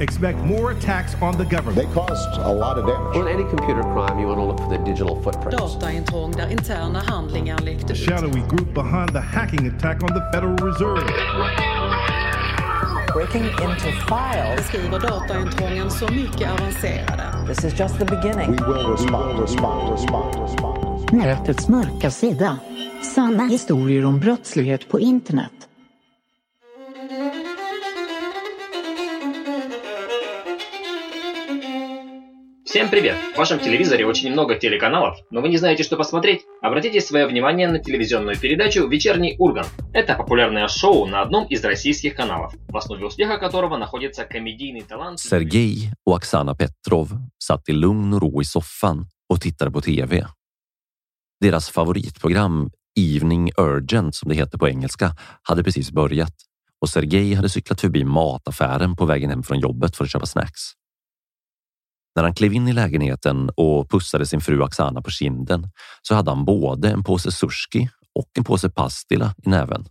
Expect more attacks on the government. They caused a lot of damage. In any computer crime, you want to look for the digital footprints. Dataintrång där interna handlingar läckte ut. shadowy group behind the hacking attack on the Federal Reserve. breaking into files. Beskriver dataintrången så mycket avancerade. This is just the beginning. We will respond, respond, respond, respond. Nätets mörka sida. Sanna historier om brottslighet på internet. Всем привет! В вашем телевизоре очень много телеканалов, но вы не знаете, что посмотреть? Обратите свое внимание на телевизионную передачу «Вечерний Ургант». Это популярное шоу на одном из российских каналов, в основе успеха которого находится комедийный талант... Sergej och Oksana Petrov satt i lugn och ro i soffan och tittade på TV. Deras favoritprogram Evening Urgent, som det heter på engelska, hade precis börjat och Sergej hade cyklat förbi mataffären på vägen hem från jobbet för att köpa snacks. När han klev in i lägenheten och pussade sin fru Axana på kinden så hade han både en påse surski och en påse pastilla i näven.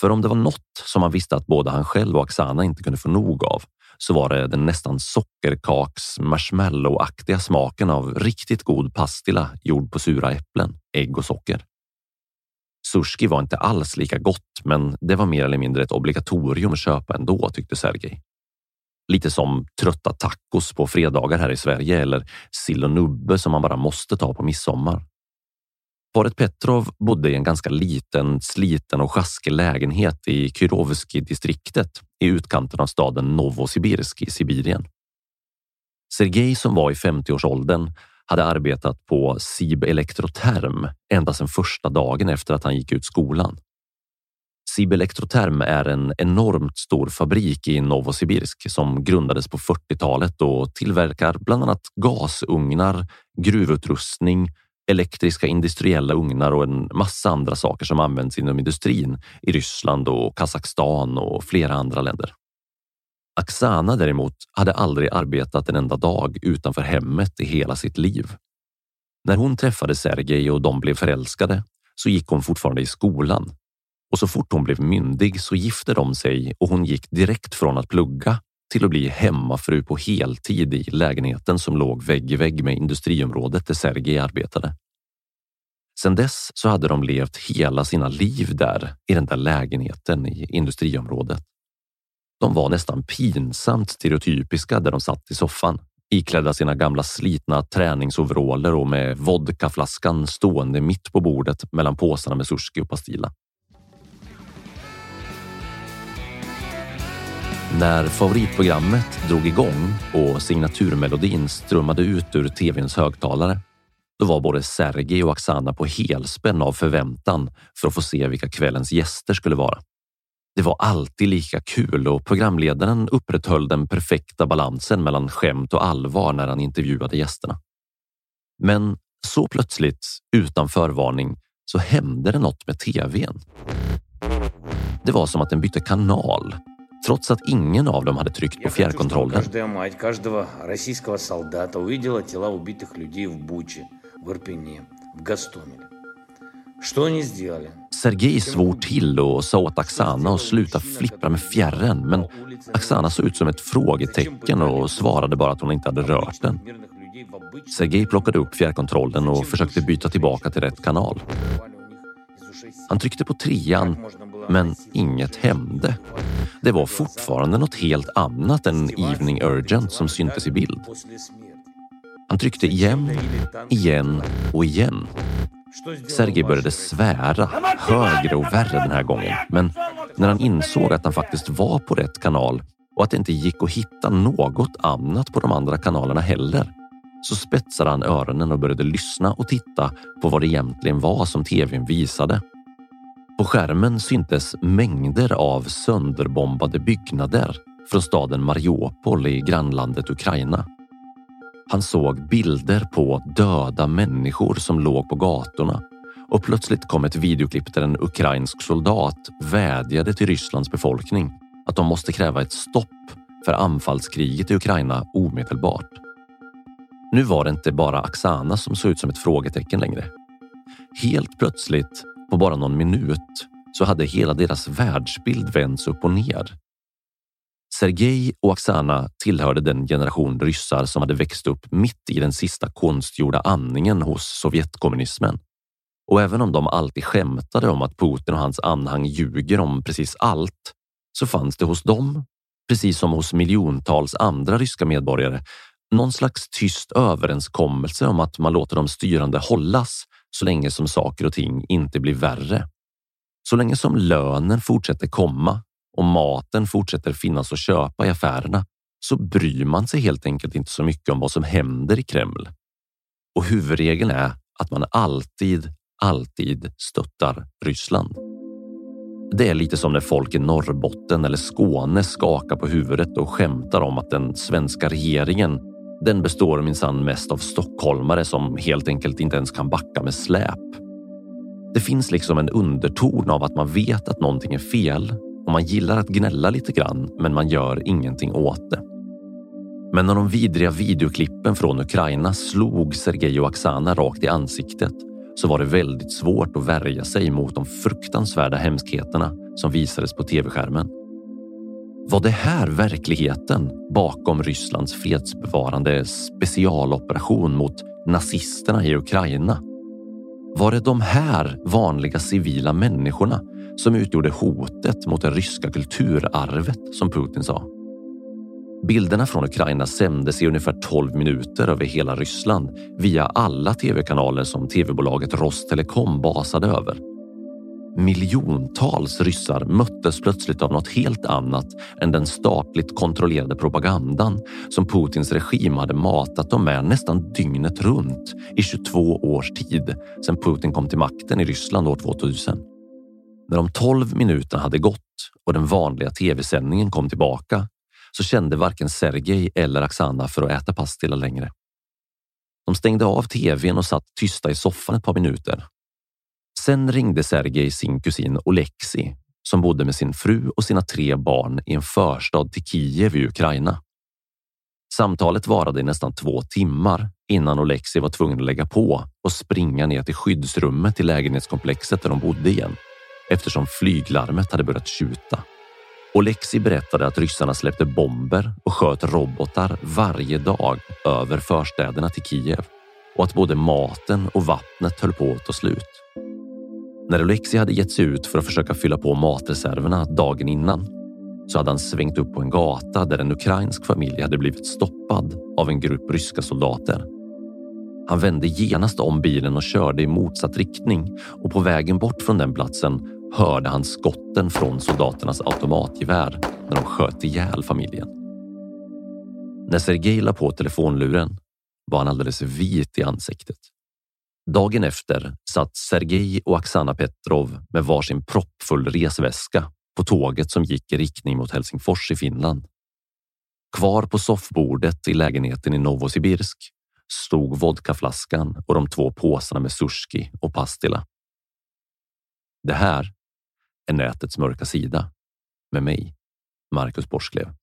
För om det var något som han visste att både han själv och Axana inte kunde få nog av så var det den nästan sockerkaks marshmallowaktiga smaken av riktigt god pastilla gjord på sura äpplen, ägg och socker. Surski var inte alls lika gott, men det var mer eller mindre ett obligatorium att köpa ändå, tyckte Sergej. Lite som trötta tacos på fredagar här i Sverige eller sill och nubbe som man bara måste ta på midsommar. Paret Petrov bodde i en ganska liten, sliten och sjaskig lägenhet i Kyrovski-distriktet i utkanten av staden Novosibirsk i Sibirien. Sergej som var i 50-årsåldern hade arbetat på Sib Elektroterm ända sedan första dagen efter att han gick ut skolan. Sibel Elektroterm är en enormt stor fabrik i Novosibirsk som grundades på 40-talet och tillverkar bland annat gasugnar, gruvutrustning, elektriska industriella ugnar och en massa andra saker som används inom industrin i Ryssland och Kazakstan och flera andra länder. Aksana däremot hade aldrig arbetat en enda dag utanför hemmet i hela sitt liv. När hon träffade Sergej och de blev förälskade så gick hon fortfarande i skolan och så fort hon blev myndig så gifte de sig och hon gick direkt från att plugga till att bli hemmafru på heltid i lägenheten som låg vägg i vägg med industriområdet där Sergej arbetade. Sedan dess så hade de levt hela sina liv där i den där lägenheten i industriområdet. De var nästan pinsamt stereotypiska där de satt i soffan iklädda sina gamla slitna träningsoveraller och med vodkaflaskan stående mitt på bordet mellan påsarna med surski och pastilla. När favoritprogrammet drog igång och signaturmelodin strömmade ut ur tvns högtalare, då var både Sergej och Oksana på helspänn av förväntan för att få se vilka kvällens gäster skulle vara. Det var alltid lika kul och programledaren upprätthöll den perfekta balansen mellan skämt och allvar när han intervjuade gästerna. Men så plötsligt, utan förvarning, så hände det något med tvn. Det var som att den bytte kanal, trots att ingen av dem hade tryckt på fjärrkontrollen. Sergej svor till och sa åt Aksana att sluta flippra med fjärren men Aksana såg ut som ett frågetecken och svarade bara att hon inte hade rört den. Sergej plockade upp fjärrkontrollen och försökte byta tillbaka till rätt kanal. Han tryckte på trean, men inget hände. Det var fortfarande något helt annat än Evening Urgent som syntes i bild. Han tryckte igen, igen och igen. Sergej började svära högre och värre den här gången. Men när han insåg att han faktiskt var på rätt kanal och att det inte gick att hitta något annat på de andra kanalerna heller så spetsade han öronen och började lyssna och titta på vad det egentligen var som tvn visade. På skärmen syntes mängder av sönderbombade byggnader från staden Mariupol i grannlandet Ukraina. Han såg bilder på döda människor som låg på gatorna och plötsligt kom ett videoklipp där en ukrainsk soldat vädjade till Rysslands befolkning att de måste kräva ett stopp för anfallskriget i Ukraina omedelbart. Nu var det inte bara Aksana som såg ut som ett frågetecken längre. Helt plötsligt, på bara någon minut, så hade hela deras världsbild vänts upp och ner. Sergej och Oksana tillhörde den generation ryssar som hade växt upp mitt i den sista konstgjorda andningen hos Sovjetkommunismen. Och även om de alltid skämtade om att Putin och hans anhang ljuger om precis allt, så fanns det hos dem, precis som hos miljontals andra ryska medborgare, någon slags tyst överenskommelse om att man låter de styrande hållas så länge som saker och ting inte blir värre. Så länge som lönen fortsätter komma och maten fortsätter finnas att köpa i affärerna så bryr man sig helt enkelt inte så mycket om vad som händer i Kreml. Och huvudregeln är att man alltid, alltid stöttar Ryssland. Det är lite som när folk i Norrbotten eller Skåne skakar på huvudet och skämtar om att den svenska regeringen den består minsann mest av stockholmare som helt enkelt inte ens kan backa med släp. Det finns liksom en underton av att man vet att någonting är fel och man gillar att gnälla lite grann, men man gör ingenting åt det. Men när de vidriga videoklippen från Ukraina slog Sergej och Oksana rakt i ansiktet så var det väldigt svårt att värja sig mot de fruktansvärda hemskheterna som visades på tv-skärmen. Var det här verkligheten bakom Rysslands fredsbevarande specialoperation mot nazisterna i Ukraina? Var det de här vanliga civila människorna som utgjorde hotet mot det ryska kulturarvet som Putin sa? Bilderna från Ukraina sändes i ungefär 12 minuter över hela Ryssland via alla tv-kanaler som tv-bolaget Rostelecom basade över. Miljontals ryssar möttes plötsligt av något helt annat än den statligt kontrollerade propagandan som Putins regim hade matat dem med nästan dygnet runt i 22 års tid sedan Putin kom till makten i Ryssland år 2000. När de 12 minuterna hade gått och den vanliga tv-sändningen kom tillbaka så kände varken Sergej eller Aksana för att äta pastilla längre. De stängde av tvn och satt tysta i soffan ett par minuter Sen ringde Sergej sin kusin Oleksi som bodde med sin fru och sina tre barn i en förstad till Kiev i Ukraina. Samtalet varade i nästan två timmar innan Oleksi var tvungen att lägga på och springa ner till skyddsrummet i lägenhetskomplexet där de bodde igen eftersom flyglarmet hade börjat tjuta. Oleksi berättade att ryssarna släppte bomber och sköt robotar varje dag över förstäderna till Kiev och att både maten och vattnet höll på att ta slut. När Alexei hade gett sig ut för att försöka fylla på matreserverna dagen innan så hade han svängt upp på en gata där en ukrainsk familj hade blivit stoppad av en grupp ryska soldater. Han vände genast om bilen och körde i motsatt riktning och på vägen bort från den platsen hörde han skotten från soldaternas automatgevär när de sköt ihjäl familjen. När Sergej la på telefonluren var han alldeles vit i ansiktet. Dagen efter satt Sergej och Oksana Petrov med varsin proppfull resväska på tåget som gick i riktning mot Helsingfors i Finland. Kvar på soffbordet i lägenheten i Novosibirsk stod vodkaflaskan och de två påsarna med surski och pastilla. Det här är nätets mörka sida med mig, Marcus Borsklev.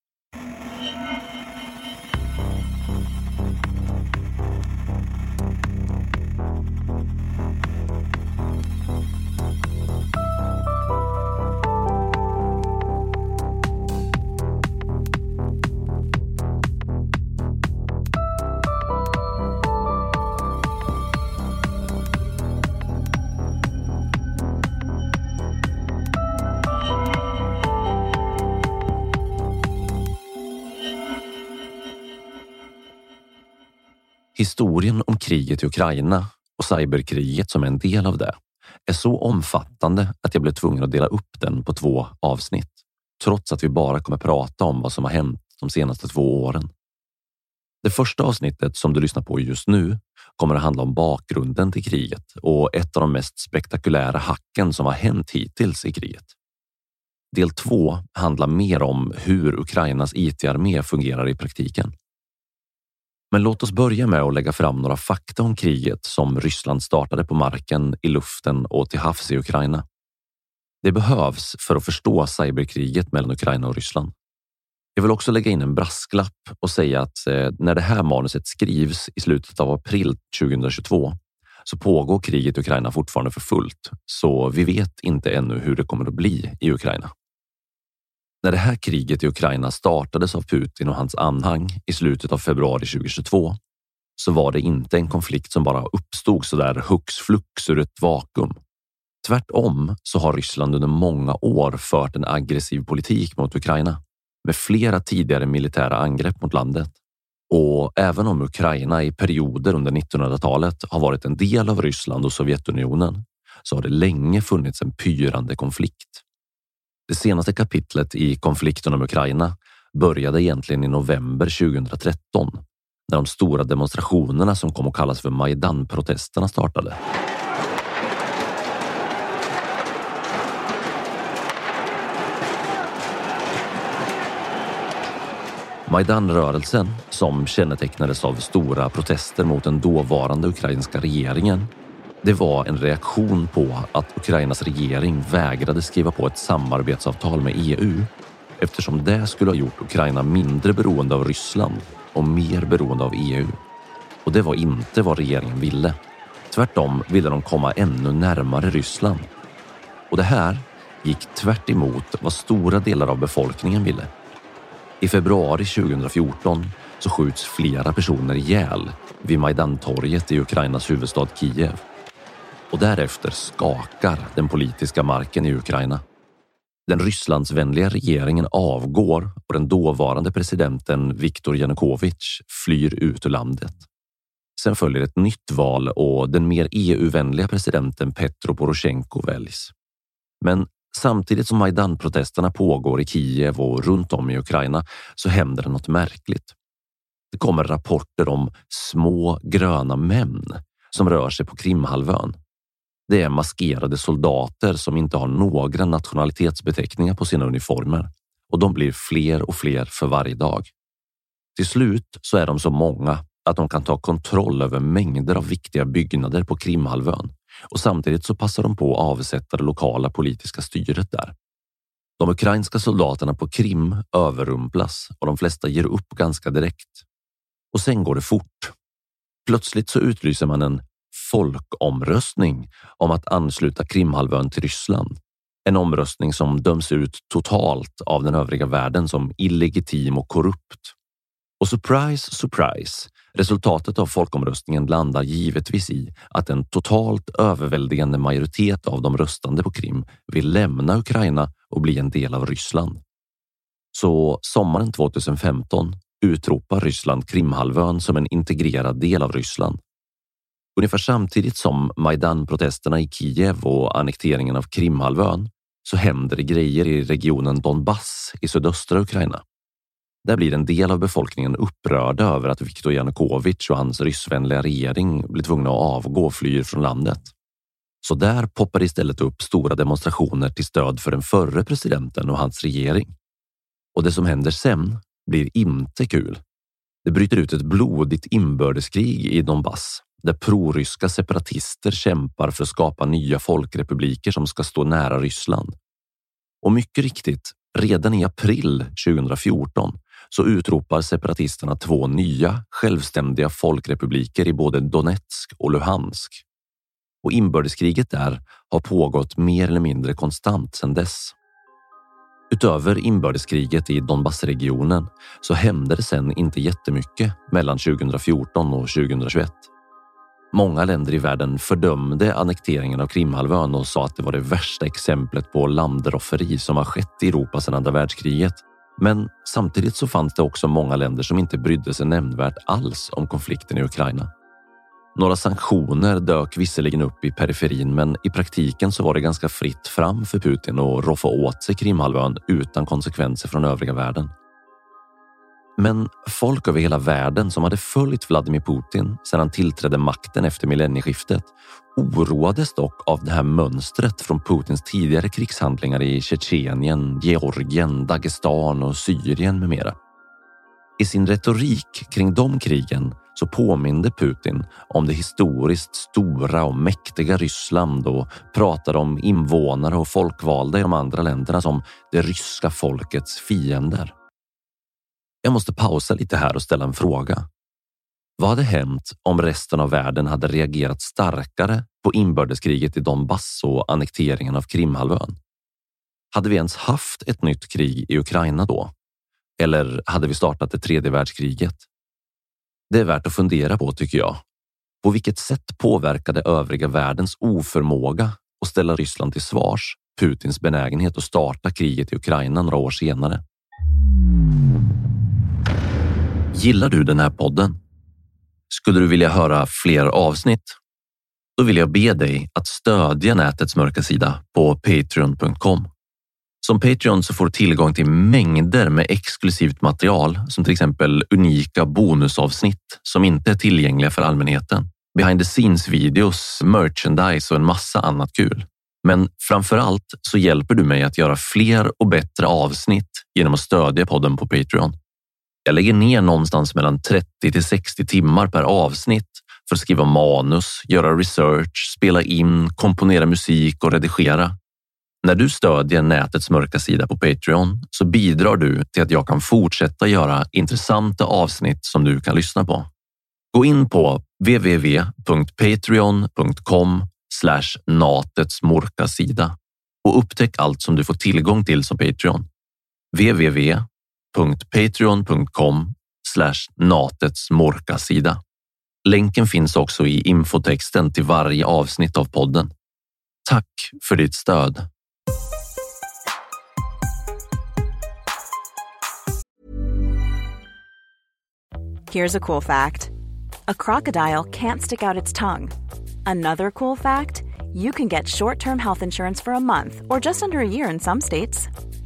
Historien om kriget i Ukraina och cyberkriget som är en del av det är så omfattande att jag blev tvungen att dela upp den på två avsnitt, trots att vi bara kommer prata om vad som har hänt de senaste två åren. Det första avsnittet som du lyssnar på just nu kommer att handla om bakgrunden till kriget och ett av de mest spektakulära hacken som har hänt hittills i kriget. Del två handlar mer om hur Ukrainas IT-armé fungerar i praktiken. Men låt oss börja med att lägga fram några fakta om kriget som Ryssland startade på marken, i luften och till havs i Ukraina. Det behövs för att förstå cyberkriget mellan Ukraina och Ryssland. Jag vill också lägga in en brasklapp och säga att eh, när det här manuset skrivs i slutet av april 2022 så pågår kriget i Ukraina fortfarande för fullt, så vi vet inte ännu hur det kommer att bli i Ukraina. När det här kriget i Ukraina startades av Putin och hans anhang i slutet av februari 2022 så var det inte en konflikt som bara uppstod så där hux flux ur ett vakuum. Tvärtom så har Ryssland under många år fört en aggressiv politik mot Ukraina med flera tidigare militära angrepp mot landet. Och även om Ukraina i perioder under 1900-talet har varit en del av Ryssland och Sovjetunionen så har det länge funnits en pyrande konflikt. Det senaste kapitlet i konflikten om Ukraina började egentligen i november 2013 när de stora demonstrationerna som kom att kallas för Majdan-protesterna startade. Majdan-rörelsen, som kännetecknades av stora protester mot den dåvarande ukrainska regeringen, det var en reaktion på att Ukrainas regering vägrade skriva på ett samarbetsavtal med EU eftersom det skulle ha gjort Ukraina mindre beroende av Ryssland och mer beroende av EU. Och det var inte vad regeringen ville. Tvärtom ville de komma ännu närmare Ryssland. Och det här gick tvärt vad stora delar av befolkningen ville. I februari 2014 så skjuts flera personer ihjäl vid Majdantorget i Ukrainas huvudstad Kiev och därefter skakar den politiska marken i Ukraina. Den Rysslandsvänliga regeringen avgår och den dåvarande presidenten Viktor Janukovych flyr ut ur landet. Sen följer ett nytt val och den mer EU-vänliga presidenten Petro Poroshenko väljs. Men samtidigt som Majdan-protesterna pågår i Kiev och runt om i Ukraina så händer det något märkligt. Det kommer rapporter om små gröna män som rör sig på Krimhalvön det är maskerade soldater som inte har några nationalitetsbeteckningar på sina uniformer och de blir fler och fler för varje dag. Till slut så är de så många att de kan ta kontroll över mängder av viktiga byggnader på Krimhalvön och samtidigt så passar de på att avsätta det lokala politiska styret där. De ukrainska soldaterna på Krim överrumplas och de flesta ger upp ganska direkt. Och sen går det fort. Plötsligt så utlyser man en folkomröstning om att ansluta Krimhalvön till Ryssland. En omröstning som döms ut totalt av den övriga världen som illegitim och korrupt. Och surprise, surprise, resultatet av folkomröstningen landar givetvis i att en totalt överväldigande majoritet av de röstande på Krim vill lämna Ukraina och bli en del av Ryssland. Så sommaren 2015 utropar Ryssland Krimhalvön som en integrerad del av Ryssland Ungefär samtidigt som Majdan-protesterna i Kiev och annekteringen av Krimhalvön så händer det grejer i regionen Donbass i sydöstra Ukraina. Där blir en del av befolkningen upprörda över att Viktor Janukovych och hans ryssvänliga regering blir tvungna att avgå och flyr från landet. Så där poppar istället upp stora demonstrationer till stöd för den förre presidenten och hans regering. Och det som händer sen blir inte kul. Det bryter ut ett blodigt inbördeskrig i Donbass där proryska separatister kämpar för att skapa nya folkrepubliker som ska stå nära Ryssland. Och mycket riktigt, redan i april 2014 så utropar separatisterna två nya självständiga folkrepubliker i både Donetsk och Luhansk. Och inbördeskriget där har pågått mer eller mindre konstant sedan dess. Utöver inbördeskriget i Donbassregionen så hände det sen inte jättemycket mellan 2014 och 2021. Många länder i världen fördömde annekteringen av Krimhalvön och sa att det var det värsta exemplet på landrofferi som har skett i Europa sedan andra världskriget. Men samtidigt så fanns det också många länder som inte brydde sig nämnvärt alls om konflikten i Ukraina. Några sanktioner dök visserligen upp i periferin, men i praktiken så var det ganska fritt fram för Putin att roffa åt sig Krimhalvön utan konsekvenser från övriga världen. Men folk över hela världen som hade följt Vladimir Putin sedan han tillträdde makten efter millennieskiftet oroades dock av det här mönstret från Putins tidigare krigshandlingar i Tjetjenien, Georgien, Dagestan och Syrien med mera. I sin retorik kring de krigen så påminde Putin om det historiskt stora och mäktiga Ryssland och pratade om invånare och folkvalda i de andra länderna som det ryska folkets fiender. Jag måste pausa lite här och ställa en fråga. Vad hade hänt om resten av världen hade reagerat starkare på inbördeskriget i Donbass och annekteringen av Krimhalvön? Hade vi ens haft ett nytt krig i Ukraina då? Eller hade vi startat det tredje världskriget? Det är värt att fundera på tycker jag. På vilket sätt påverkade övriga världens oförmåga att ställa Ryssland till svars Putins benägenhet att starta kriget i Ukraina några år senare? Gillar du den här podden? Skulle du vilja höra fler avsnitt? Då vill jag be dig att stödja nätets mörka sida på patreon.com. Som Patreon så får du tillgång till mängder med exklusivt material som till exempel unika bonusavsnitt som inte är tillgängliga för allmänheten. Behind the scenes videos, merchandise och en massa annat kul. Men framför allt så hjälper du mig att göra fler och bättre avsnitt genom att stödja podden på Patreon. Jag lägger ner någonstans mellan 30 till 60 timmar per avsnitt för att skriva manus, göra research, spela in, komponera musik och redigera. När du stödjer nätets mörka sida på Patreon så bidrar du till att jag kan fortsätta göra intressanta avsnitt som du kan lyssna på. Gå in på www.patreon.com natets mörka sida och upptäck allt som du får tillgång till som Patreon www.patreon.com natets morkasida. Länken finns också i infotexten till varje avsnitt av podden. Tack för ditt stöd! Here's a cool fact. A crocodile can't stick out its tongue. Another cool fact, you can get short-term health insurance for a month or just under a year in some states.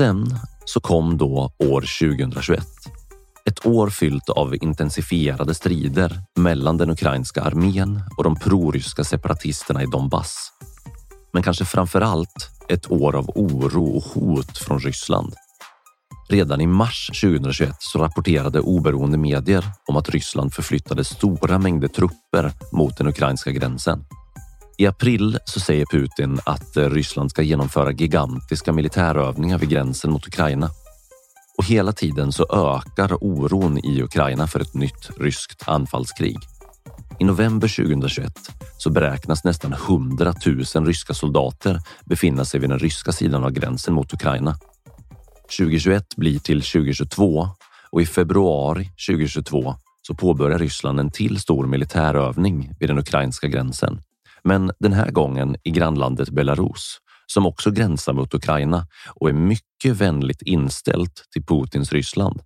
Sen så kom då år 2021. Ett år fyllt av intensifierade strider mellan den ukrainska armén och de proryska separatisterna i Donbass. Men kanske framför allt ett år av oro och hot från Ryssland. Redan i mars 2021 så rapporterade oberoende medier om att Ryssland förflyttade stora mängder trupper mot den ukrainska gränsen. I april så säger Putin att eh, Ryssland ska genomföra gigantiska militärövningar vid gränsen mot Ukraina. Och hela tiden så ökar oron i Ukraina för ett nytt ryskt anfallskrig. I november 2021 så beräknas nästan 100 000 ryska soldater befinna sig vid den ryska sidan av gränsen mot Ukraina. 2021 blir till 2022 och i februari 2022 så påbörjar Ryssland en till stor militärövning vid den ukrainska gränsen. Men den här gången i grannlandet Belarus som också gränsar mot Ukraina och är mycket vänligt inställt till Putins Ryssland.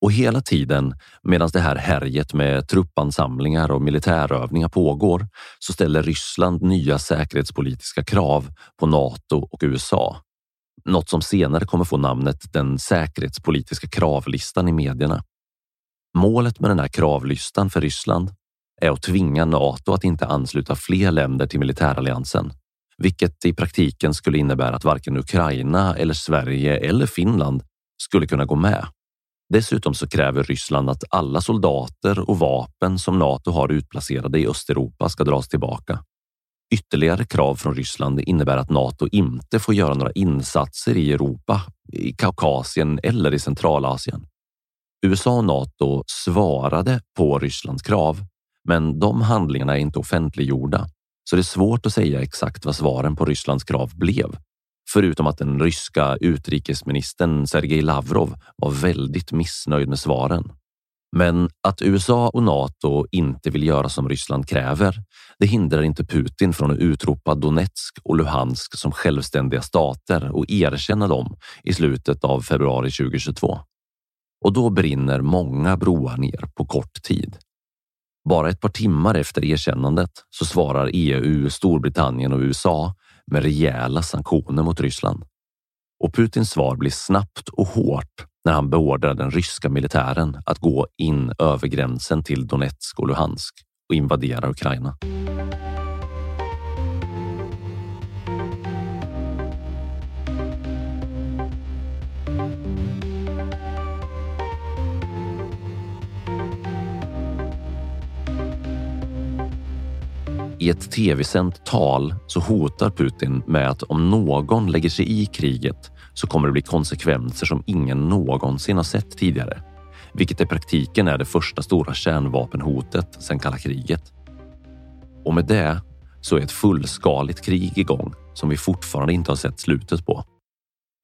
Och hela tiden medan det här härjet med truppansamlingar och militärövningar pågår så ställer Ryssland nya säkerhetspolitiska krav på Nato och USA. Något som senare kommer få namnet den säkerhetspolitiska kravlistan i medierna. Målet med den här kravlistan för Ryssland är att tvinga Nato att inte ansluta fler länder till militäralliansen, vilket i praktiken skulle innebära att varken Ukraina eller Sverige eller Finland skulle kunna gå med. Dessutom så kräver Ryssland att alla soldater och vapen som Nato har utplacerade i Östeuropa ska dras tillbaka. Ytterligare krav från Ryssland innebär att Nato inte får göra några insatser i Europa, i Kaukasien eller i Centralasien. USA och Nato svarade på Rysslands krav, men de handlingarna är inte offentliggjorda, så det är svårt att säga exakt vad svaren på Rysslands krav blev. Förutom att den ryska utrikesministern Sergej Lavrov var väldigt missnöjd med svaren. Men att USA och Nato inte vill göra som Ryssland kräver, det hindrar inte Putin från att utropa Donetsk och Luhansk som självständiga stater och erkänna dem i slutet av februari 2022. Och då brinner många broar ner på kort tid. Bara ett par timmar efter erkännandet så svarar EU, Storbritannien och USA med rejäla sanktioner mot Ryssland. Och Putins svar blir snabbt och hårt när han beordrar den ryska militären att gå in över gränsen till Donetsk och Luhansk och invadera Ukraina. I ett tv-sänt tal så hotar Putin med att om någon lägger sig i kriget så kommer det bli konsekvenser som ingen någonsin har sett tidigare. Vilket i praktiken är det första stora kärnvapenhotet sedan kalla kriget. Och med det så är ett fullskaligt krig igång som vi fortfarande inte har sett slutet på.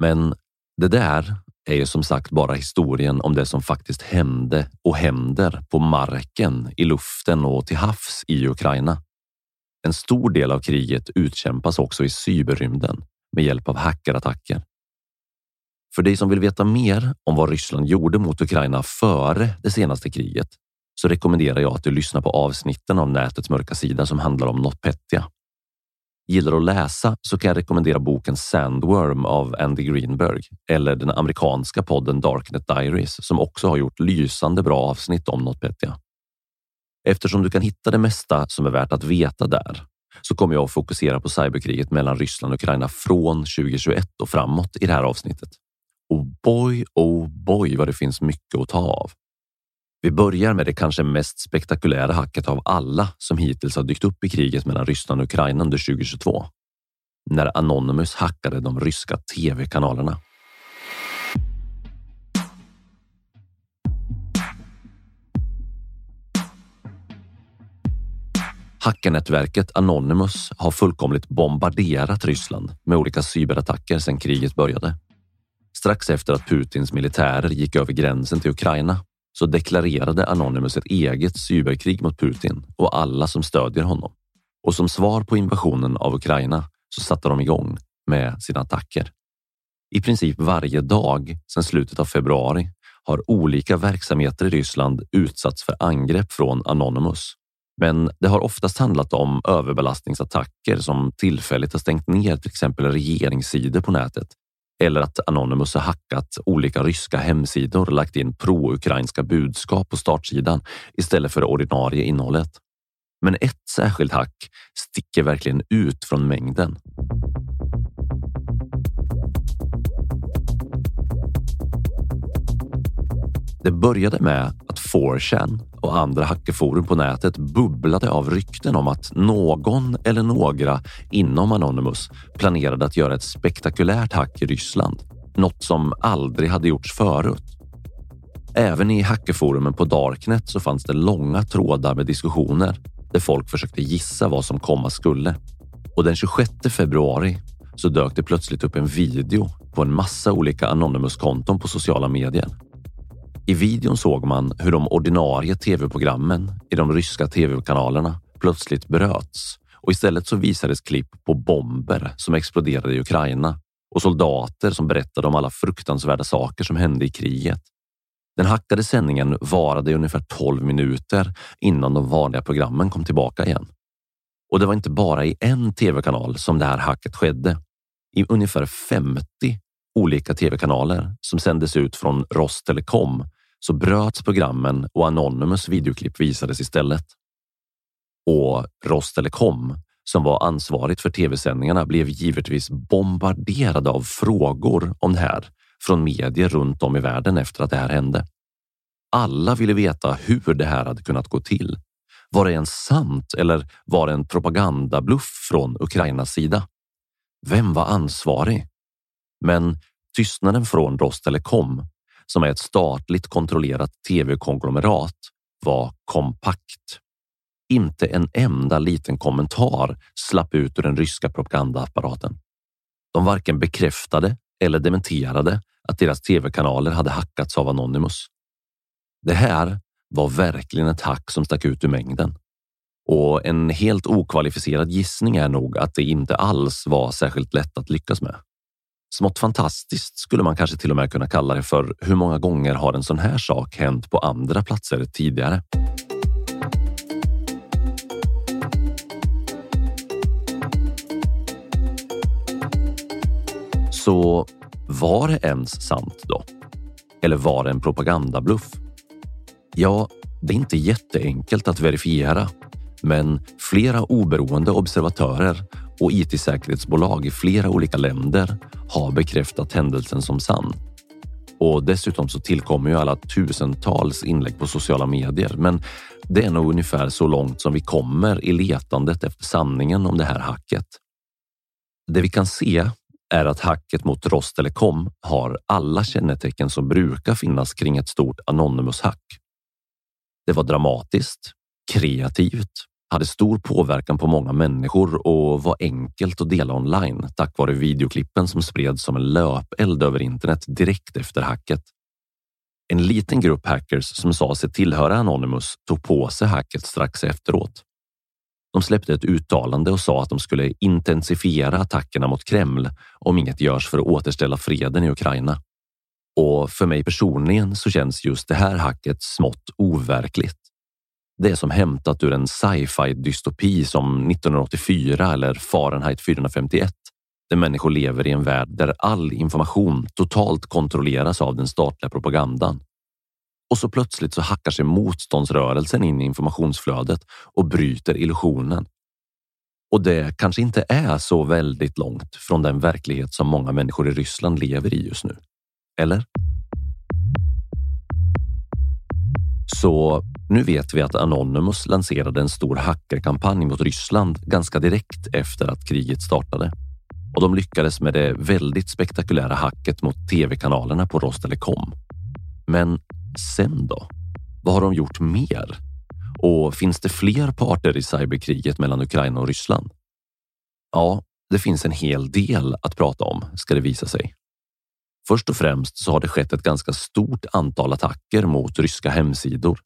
Men det där är ju som sagt bara historien om det som faktiskt hände och händer på marken, i luften och till havs i Ukraina. En stor del av kriget utkämpas också i cyberrymden med hjälp av hackerattacker. För dig som vill veta mer om vad Ryssland gjorde mot Ukraina före det senaste kriget så rekommenderar jag att du lyssnar på avsnitten av nätets mörka sida som handlar om NotPetya. Gillar du att läsa så kan jag rekommendera boken Sandworm av Andy Greenberg eller den amerikanska podden Darknet Diaries som också har gjort lysande bra avsnitt om NotPetya. Eftersom du kan hitta det mesta som är värt att veta där så kommer jag att fokusera på cyberkriget mellan Ryssland och Ukraina från 2021 och framåt i det här avsnittet. Och boy, oh boy vad det finns mycket att ta av. Vi börjar med det kanske mest spektakulära hacket av alla som hittills har dykt upp i kriget mellan Ryssland och Ukraina under 2022. När Anonymous hackade de ryska tv-kanalerna. Hackarnätverket Anonymous har fullkomligt bombarderat Ryssland med olika cyberattacker sedan kriget började. Strax efter att Putins militärer gick över gränsen till Ukraina så deklarerade Anonymous ett eget cyberkrig mot Putin och alla som stödjer honom. Och som svar på invasionen av Ukraina så satte de igång med sina attacker. I princip varje dag sedan slutet av februari har olika verksamheter i Ryssland utsatts för angrepp från Anonymous men det har oftast handlat om överbelastningsattacker som tillfälligt har stängt ner till exempel regeringssidor på nätet eller att Anonymous har hackat olika ryska hemsidor och lagt in pro-ukrainska budskap på startsidan istället för det ordinarie innehållet. Men ett särskilt hack sticker verkligen ut från mängden. Det började med att 4chan och andra hackerforum på nätet bubblade av rykten om att någon eller några inom Anonymous planerade att göra ett spektakulärt hack i Ryssland. Något som aldrig hade gjorts förut. Även i hackerforumen på Darknet så fanns det långa trådar med diskussioner där folk försökte gissa vad som komma skulle. Och den 26 februari så dök det plötsligt upp en video på en massa olika Anonymous-konton på sociala medier. I videon såg man hur de ordinarie tv-programmen i de ryska tv-kanalerna plötsligt bröts och istället så visades klipp på bomber som exploderade i Ukraina och soldater som berättade om alla fruktansvärda saker som hände i kriget. Den hackade sändningen varade i ungefär 12 minuter innan de vanliga programmen kom tillbaka igen. Och det var inte bara i en tv-kanal som det här hacket skedde. I ungefär 50 olika tv-kanaler som sändes ut från Rostelekom så bröts programmen och Anonymous videoklipp visades istället. Och Rostelekom, som var ansvarigt för tv-sändningarna, blev givetvis bombarderade av frågor om det här från medier runt om i världen efter att det här hände. Alla ville veta hur det här hade kunnat gå till. Var det ens sant eller var det en propagandabluff från Ukrainas sida? Vem var ansvarig? Men tystnaden från Rostelekom, som är ett statligt kontrollerat tv-konglomerat, var kompakt. Inte en enda liten kommentar slapp ut ur den ryska propagandaapparaten. De varken bekräftade eller dementerade att deras tv-kanaler hade hackats av Anonymous. Det här var verkligen ett hack som stack ut ur mängden. Och en helt okvalificerad gissning är nog att det inte alls var särskilt lätt att lyckas med. Smått fantastiskt skulle man kanske till och med kunna kalla det för hur många gånger har en sån här sak hänt på andra platser tidigare? Så var det ens sant då? Eller var det en propagandabluff? Ja, det är inte jätteenkelt att verifiera, men flera oberoende observatörer och IT-säkerhetsbolag i flera olika länder har bekräftat händelsen som sann. Och dessutom så tillkommer ju alla tusentals inlägg på sociala medier. Men det är nog ungefär så långt som vi kommer i letandet efter sanningen om det här hacket. Det vi kan se är att hacket mot Rostelekom har alla kännetecken som brukar finnas kring ett stort Anonymous-hack. Det var dramatiskt, kreativt, hade stor påverkan på många människor och var enkelt att dela online tack vare videoklippen som spreds som en löpeld över internet direkt efter hacket. En liten grupp hackers som sa sig tillhöra Anonymous tog på sig hacket strax efteråt. De släppte ett uttalande och sa att de skulle intensifiera attackerna mot Kreml om inget görs för att återställa freden i Ukraina. Och för mig personligen så känns just det här hacket smått overkligt. Det är som hämtat ur en sci-fi dystopi som 1984 eller Fahrenheit 451 där människor lever i en värld där all information totalt kontrolleras av den statliga propagandan. Och så plötsligt så hackar sig motståndsrörelsen in i informationsflödet och bryter illusionen. Och det kanske inte är så väldigt långt från den verklighet som många människor i Ryssland lever i just nu. Eller? Så nu vet vi att Anonymous lanserade en stor hackerkampanj mot Ryssland ganska direkt efter att kriget startade. Och de lyckades med det väldigt spektakulära hacket mot tv-kanalerna på Rostelekom. Men sen då? Vad har de gjort mer? Och finns det fler parter i cyberkriget mellan Ukraina och Ryssland? Ja, det finns en hel del att prata om, ska det visa sig. Först och främst så har det skett ett ganska stort antal attacker mot ryska hemsidor,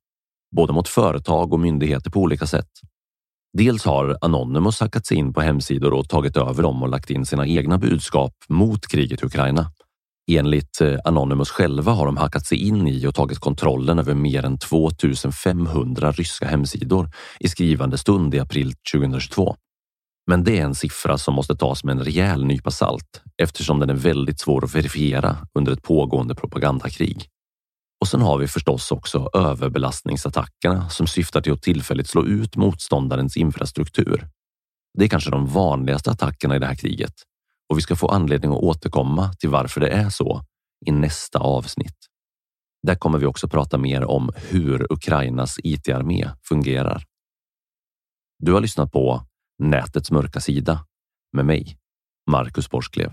både mot företag och myndigheter på olika sätt. Dels har Anonymous hackat sig in på hemsidor och tagit över dem och lagt in sina egna budskap mot kriget i Ukraina. Enligt eh, Anonymous själva har de hackat sig in i och tagit kontrollen över mer än 2500 ryska hemsidor i skrivande stund i april 2022. Men det är en siffra som måste tas med en rejäl nypa salt eftersom den är väldigt svår att verifiera under ett pågående propagandakrig. Och sen har vi förstås också överbelastningsattackerna som syftar till att tillfälligt slå ut motståndarens infrastruktur. Det är kanske de vanligaste attackerna i det här kriget och vi ska få anledning att återkomma till varför det är så i nästa avsnitt. Där kommer vi också prata mer om hur Ukrainas IT-armé fungerar. Du har lyssnat på Nätets mörka sida med mig, Marcus Borsklev.